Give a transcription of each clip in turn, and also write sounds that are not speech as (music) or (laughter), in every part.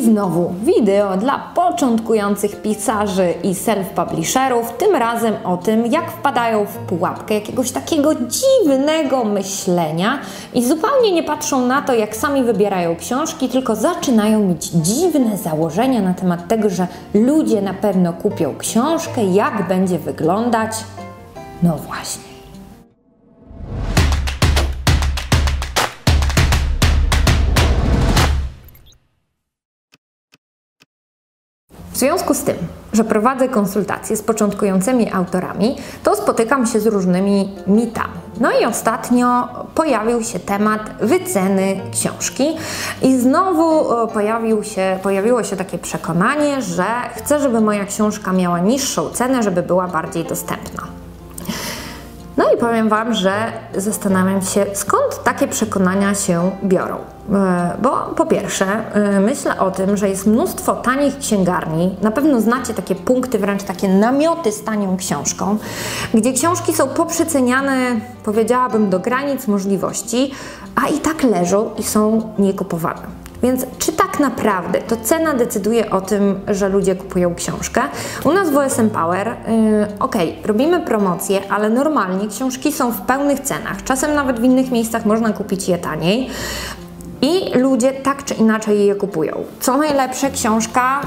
I znowu wideo dla początkujących pisarzy i self-publisherów, tym razem o tym, jak wpadają w pułapkę jakiegoś takiego dziwnego myślenia i zupełnie nie patrzą na to, jak sami wybierają książki, tylko zaczynają mieć dziwne założenia na temat tego, że ludzie na pewno kupią książkę, jak będzie wyglądać. No właśnie. W związku z tym, że prowadzę konsultacje z początkującymi autorami, to spotykam się z różnymi mitami. No i ostatnio pojawił się temat wyceny książki i znowu e, pojawił się, pojawiło się takie przekonanie, że chcę, żeby moja książka miała niższą cenę, żeby była bardziej dostępna. No i powiem Wam, że zastanawiam się, skąd takie przekonania się biorą. E, bo po pierwsze, e, myślę o tym, że jest mnóstwo tanich księgarni. Na pewno znacie takie punkty, wręcz takie namioty z tanią książką, gdzie książki są poprzeceniane, powiedziałabym, do granic możliwości, a i tak leżą i są niekupowane. Więc czy tak naprawdę to cena decyduje o tym, że ludzie kupują książkę? U nas w OSM Power, yy, ok, robimy promocje, ale normalnie książki są w pełnych cenach. Czasem nawet w innych miejscach można kupić je taniej. I ludzie tak czy inaczej je kupują. Co najlepsze, książka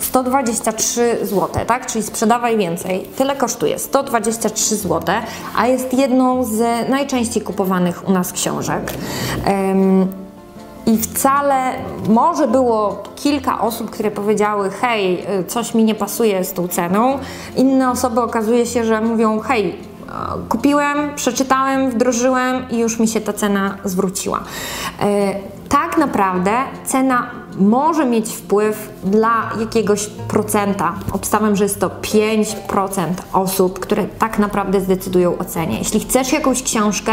123 zł, tak? Czyli sprzedawaj więcej. Tyle kosztuje 123 zł, a jest jedną z najczęściej kupowanych u nas książek. I wcale może było kilka osób, które powiedziały: Hej, coś mi nie pasuje z tą ceną. Inne osoby okazuje się, że mówią: Hej, kupiłem, przeczytałem, wdrożyłem i już mi się ta cena zwróciła. E, tak naprawdę cena może mieć wpływ dla jakiegoś procenta. Obstawiam, że jest to 5% osób, które tak naprawdę zdecydują o cenie. Jeśli chcesz jakąś książkę,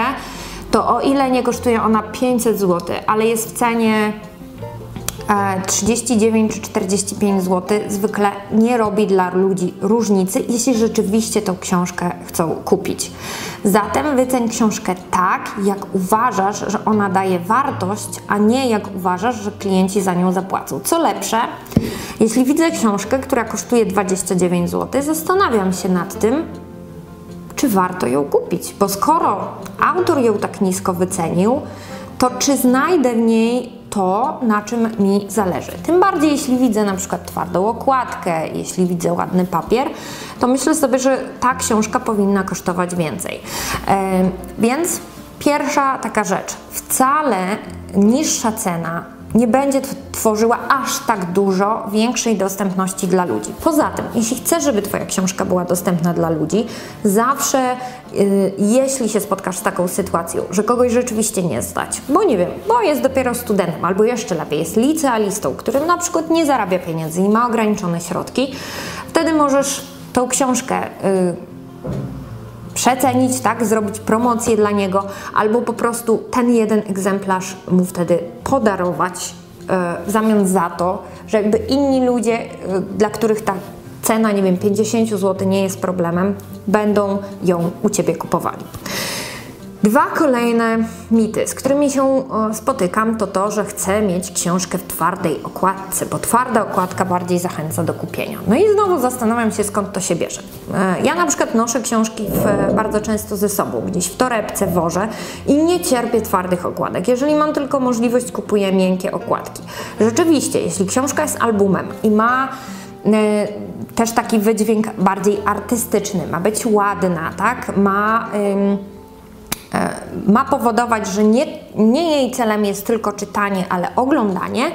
to o ile nie kosztuje ona 500 zł, ale jest w cenie 39 e, czy 45 zł zwykle nie robi dla ludzi różnicy, jeśli rzeczywiście tą książkę chcą kupić. Zatem wyceń książkę tak, jak uważasz, że ona daje wartość, a nie jak uważasz, że klienci za nią zapłacą. Co lepsze, jeśli widzę książkę, która kosztuje 29 zł, zastanawiam się nad tym, czy warto ją kupić. Bo skoro autor ją tak nisko wycenił, to czy znajdę w niej to, na czym mi zależy. Tym bardziej, jeśli widzę na przykład twardą okładkę, jeśli widzę ładny papier, to myślę sobie, że ta książka powinna kosztować więcej. E, więc pierwsza taka rzecz. Wcale niższa cena nie będzie tworzyła aż tak dużo większej dostępności dla ludzi. Poza tym, jeśli chcesz, żeby Twoja książka była dostępna dla ludzi, zawsze, yy, jeśli się spotkasz z taką sytuacją, że kogoś rzeczywiście nie stać, bo nie wiem, bo jest dopiero studentem, albo jeszcze lepiej, jest licealistą, którym na przykład nie zarabia pieniędzy i ma ograniczone środki, wtedy możesz tą książkę. Yy, przecenić, tak, zrobić promocję dla niego, albo po prostu ten jeden egzemplarz mu wtedy podarować e, w zamian za to, że jakby inni ludzie, e, dla których ta cena, nie wiem, 50 zł nie jest problemem, będą ją u Ciebie kupowali. Dwa kolejne mity, z którymi się spotykam, to to, że chcę mieć książkę w twardej okładce, bo twarda okładka bardziej zachęca do kupienia. No i znowu zastanawiam się, skąd to się bierze. E, ja na przykład noszę książki w, bardzo często ze sobą, gdzieś w torebce wożę i nie cierpię twardych okładek. Jeżeli mam tylko możliwość, kupuję miękkie okładki. Rzeczywiście, jeśli książka jest albumem i ma e, też taki wydźwięk bardziej artystyczny, ma być ładna, tak? Ma E, ma powodować, że nie, nie, jej celem jest tylko czytanie, ale oglądanie,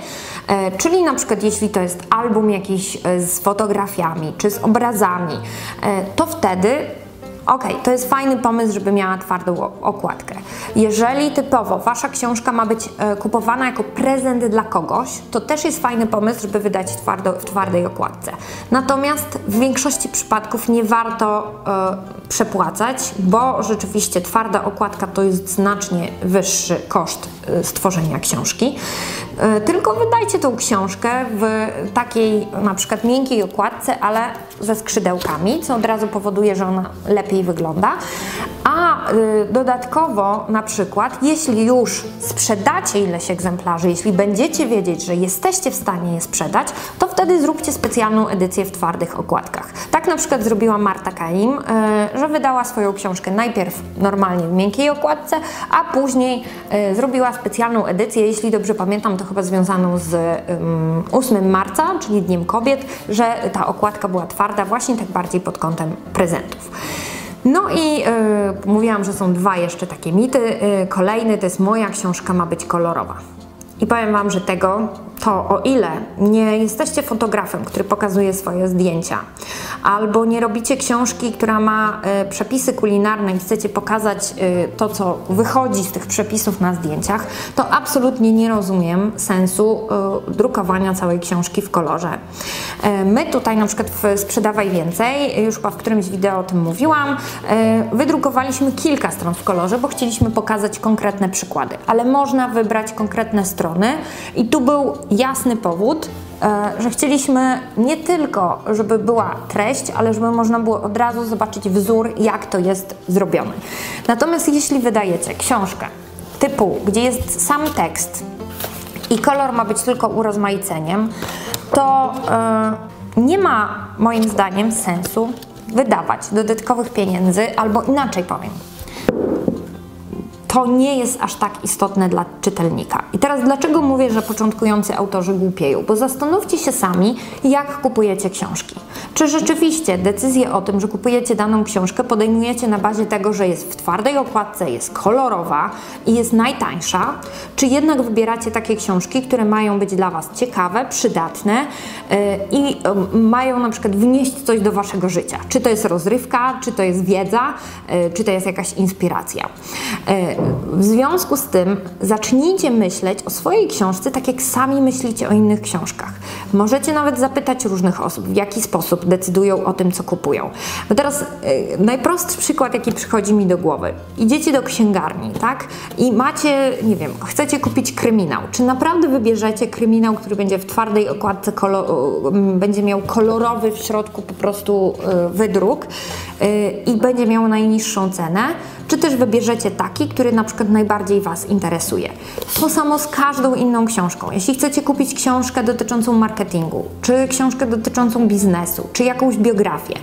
e, czyli na przykład jeśli to jest album jakiś e, z fotografiami czy z obrazami, to wtedy Ok, to jest fajny pomysł, żeby miała twardą okładkę. Jeżeli typowo wasza książka ma być e, kupowana jako prezent dla kogoś, to też jest fajny pomysł, żeby wydać twardo, w twardej okładce. Natomiast w większości przypadków nie warto e, przepłacać, bo rzeczywiście twarda okładka to jest znacznie wyższy koszt e, stworzenia książki. E, tylko wydajcie tą książkę w takiej na przykład miękkiej okładce, ale ze skrzydełkami, co od razu powoduje, że ona lepiej wygląda. A y, dodatkowo na przykład, jeśli już sprzedacie ileś egzemplarzy, jeśli będziecie wiedzieć, że jesteście w stanie je sprzedać, to wtedy zróbcie specjalną edycję w twardych okładkach. Tak na przykład zrobiła Marta Kaim, y, że wydała swoją książkę najpierw normalnie w miękkiej okładce, a później y, zrobiła specjalną edycję, jeśli dobrze pamiętam, to chyba związaną z 8 marca, czyli Dniem Kobiet, że ta okładka była twarda właśnie tak bardziej pod kątem prezentów. No i yy, mówiłam, że są dwa jeszcze takie mity. Yy, kolejny to jest moja książka ma być kolorowa. I powiem Wam, że tego to o ile nie jesteście fotografem, który pokazuje swoje zdjęcia, albo nie robicie książki, która ma y, przepisy kulinarne i chcecie pokazać y, to, co wychodzi z tych przepisów na zdjęciach, to absolutnie nie rozumiem sensu y, drukowania całej książki w kolorze. my tutaj na przykład w Sprzedawaj Więcej, już chyba w którymś wideo o tym mówiłam, wydrukowaliśmy kilka stron w kolorze, bo chcieliśmy pokazać konkretne przykłady, ale można wybrać konkretne strony i tu był jasny powód, e, że chcieliśmy nie tylko, żeby była treść, ale żeby można było od razu zobaczyć wzór, jak to jest zrobione. Natomiast jeśli wydajecie książkę typu, gdzie jest sam tekst i kolor ma być tylko urozmaiceniem, to yy, nie ma moim zdaniem sensu wydawać dodatkowych pieniędzy, albo inaczej powiem to nie jest aż tak istotne dla czytelnika. I teraz dlaczego mówię, że początkujący autorzy głupieją? Bo zastanówcie się sami, jak kupujecie książki. Czy rzeczywiście decyzję o tym, że kupujecie daną książkę, podejmujecie na bazie tego, że jest w twardej okładce, jest kolorowa i jest najtańsza, czy jednak wybieracie takie książki, które mają być dla Was ciekawe, przydatne yy, i yy, mają na przykład wnieść coś do Waszego życia? Czy to jest rozrywka, czy to jest wiedza, yy, czy to jest jakaś inspiracja? W związku z tym zacznijcie myśleć o swojej książce tak, jak sami myślicie o innych książkach. Możecie nawet zapytać różnych osób, w jaki sposób decydują o tym, co kupują. Bo teraz yy, najprostszy przykład, jaki przychodzi mi do głowy. Idziecie do księgarni, tak? I macie, nie wiem, chcecie kupić kryminał. Czy naprawdę wybierzecie kryminał, który będzie w twardej okładce, będzie miał kolorowy w środku po prostu yy, wydruk i będzie miał najniższą cenę? Czy też wybierzecie taki, który na przykład najbardziej Was interesuje? To samo z każdą inną książką. Jeśli chcecie kupić książkę dotyczącą marketingu, czy książkę dotyczącą biznesu, czy jakąś biografię,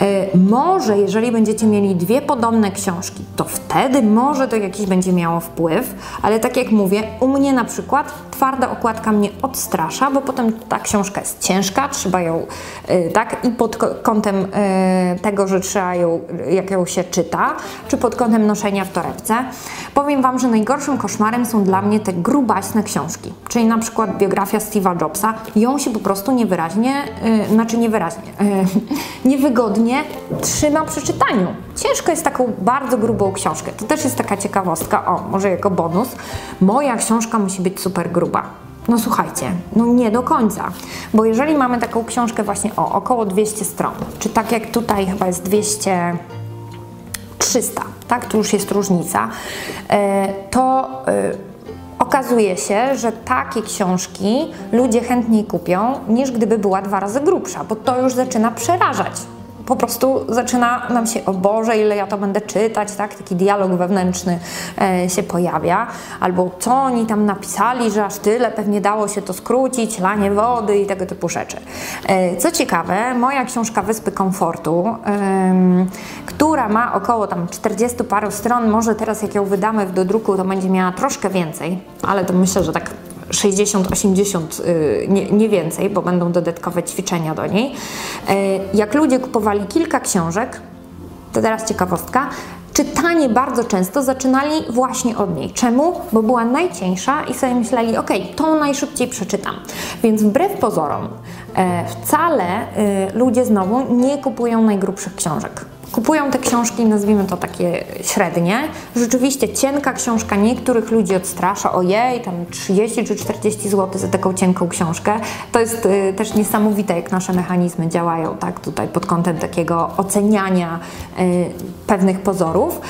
E, może, jeżeli będziecie mieli dwie podobne książki, to wtedy może to jakiś będzie miało wpływ, ale tak jak mówię, u mnie na przykład twarda okładka mnie odstrasza, bo potem ta książka jest ciężka, trzeba ją, e, tak, i pod kątem e, tego, że trzeba ją, jak ją się czyta, czy pod kątem noszenia w torebce. Powiem Wam, że najgorszym koszmarem są dla mnie te grubaśne książki, czyli na przykład biografia Steve'a Jobsa, ją się po prostu niewyraźnie, znaczy niewyraźnie, (laughs) niewygodnie trzyma przy czytaniu. Ciężko jest taką bardzo grubą książkę. To też jest taka ciekawostka, o, może jako bonus. Moja książka musi być super gruba. No słuchajcie, no nie do końca, bo jeżeli mamy taką książkę właśnie o około 200 stron, czy tak jak tutaj chyba jest 200, 300, tak, tu już jest różnica, e, to e, okazuje się, że takie książki ludzie chętniej kupią niż gdyby była dwa razy grubsza, bo to już zaczyna przerażać po prostu zaczyna nam się, o Boże, ile ja to będę czytać, tak? Taki dialog wewnętrzny e, się pojawia, albo co oni tam napisali, że aż tyle, pewnie dało się to skrócić, lanie wody i tego typu rzeczy. E, co ciekawe, moja książka Wyspy Komfortu, która ma około tam 40 paru stron, może teraz jak ją wydamy do druku, to będzie miała troszkę więcej, ale to myślę, że tak 60-80, y, nie, więcej, bo będą dodatkowe ćwiczenia do niej. Y, jak ludzie kupowali kilka książek, to teraz ciekawostka, czytanie bardzo często zaczynali właśnie od niej. Czemu? Bo była najcieńsza i sobie myśleli, ok, tą najszybciej przeczytam. Więc wbrew pozorom, e, wcale y, ludzie znowu nie kupują najgrubszych książek kupują te książki, nazwijmy to takie średnie. Rzeczywiście cienka książka niektórych ludzi odstrasza, ojej, tam 30 czy 40 zł za taką cienką książkę. To jest y, też niesamowite, jak nasze mechanizmy działają, tak, tutaj pod kątem takiego oceniania y, pewnych pozorów.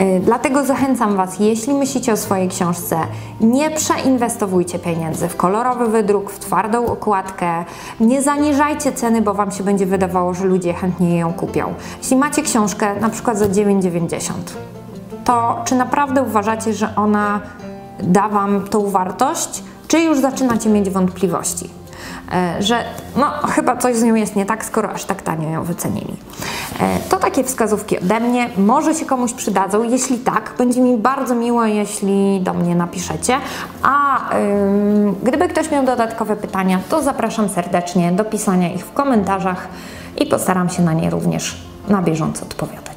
Y, dlatego zachęcam Was, jeśli myślicie o swojej książce, nie przeinwestowujcie pieniędzy w kolorowy wydruk, w twardą okładkę, nie zaniżajcie ceny, bo Wam się będzie wydawało, że ludzie chętnie ją kupią. Jeśli macie książkę na przykład za 9,90, to czy naprawdę uważacie, że ona da Wam tą wartość, czy już zaczynacie mieć wątpliwości? E, że no chyba coś z nią jest nie tak, skoro aż tak tanio ją wycenili. E, to takie wskazówki ode mnie, może się komuś przydadzą, jeśli tak, będzie mi bardzo miło, jeśli do mnie napiszecie, a ym, gdyby ktoś miał dodatkowe pytania, to zapraszam serdecznie do pisania ich w komentarzach i postaram się na nie również na bieżąco odpowiadać.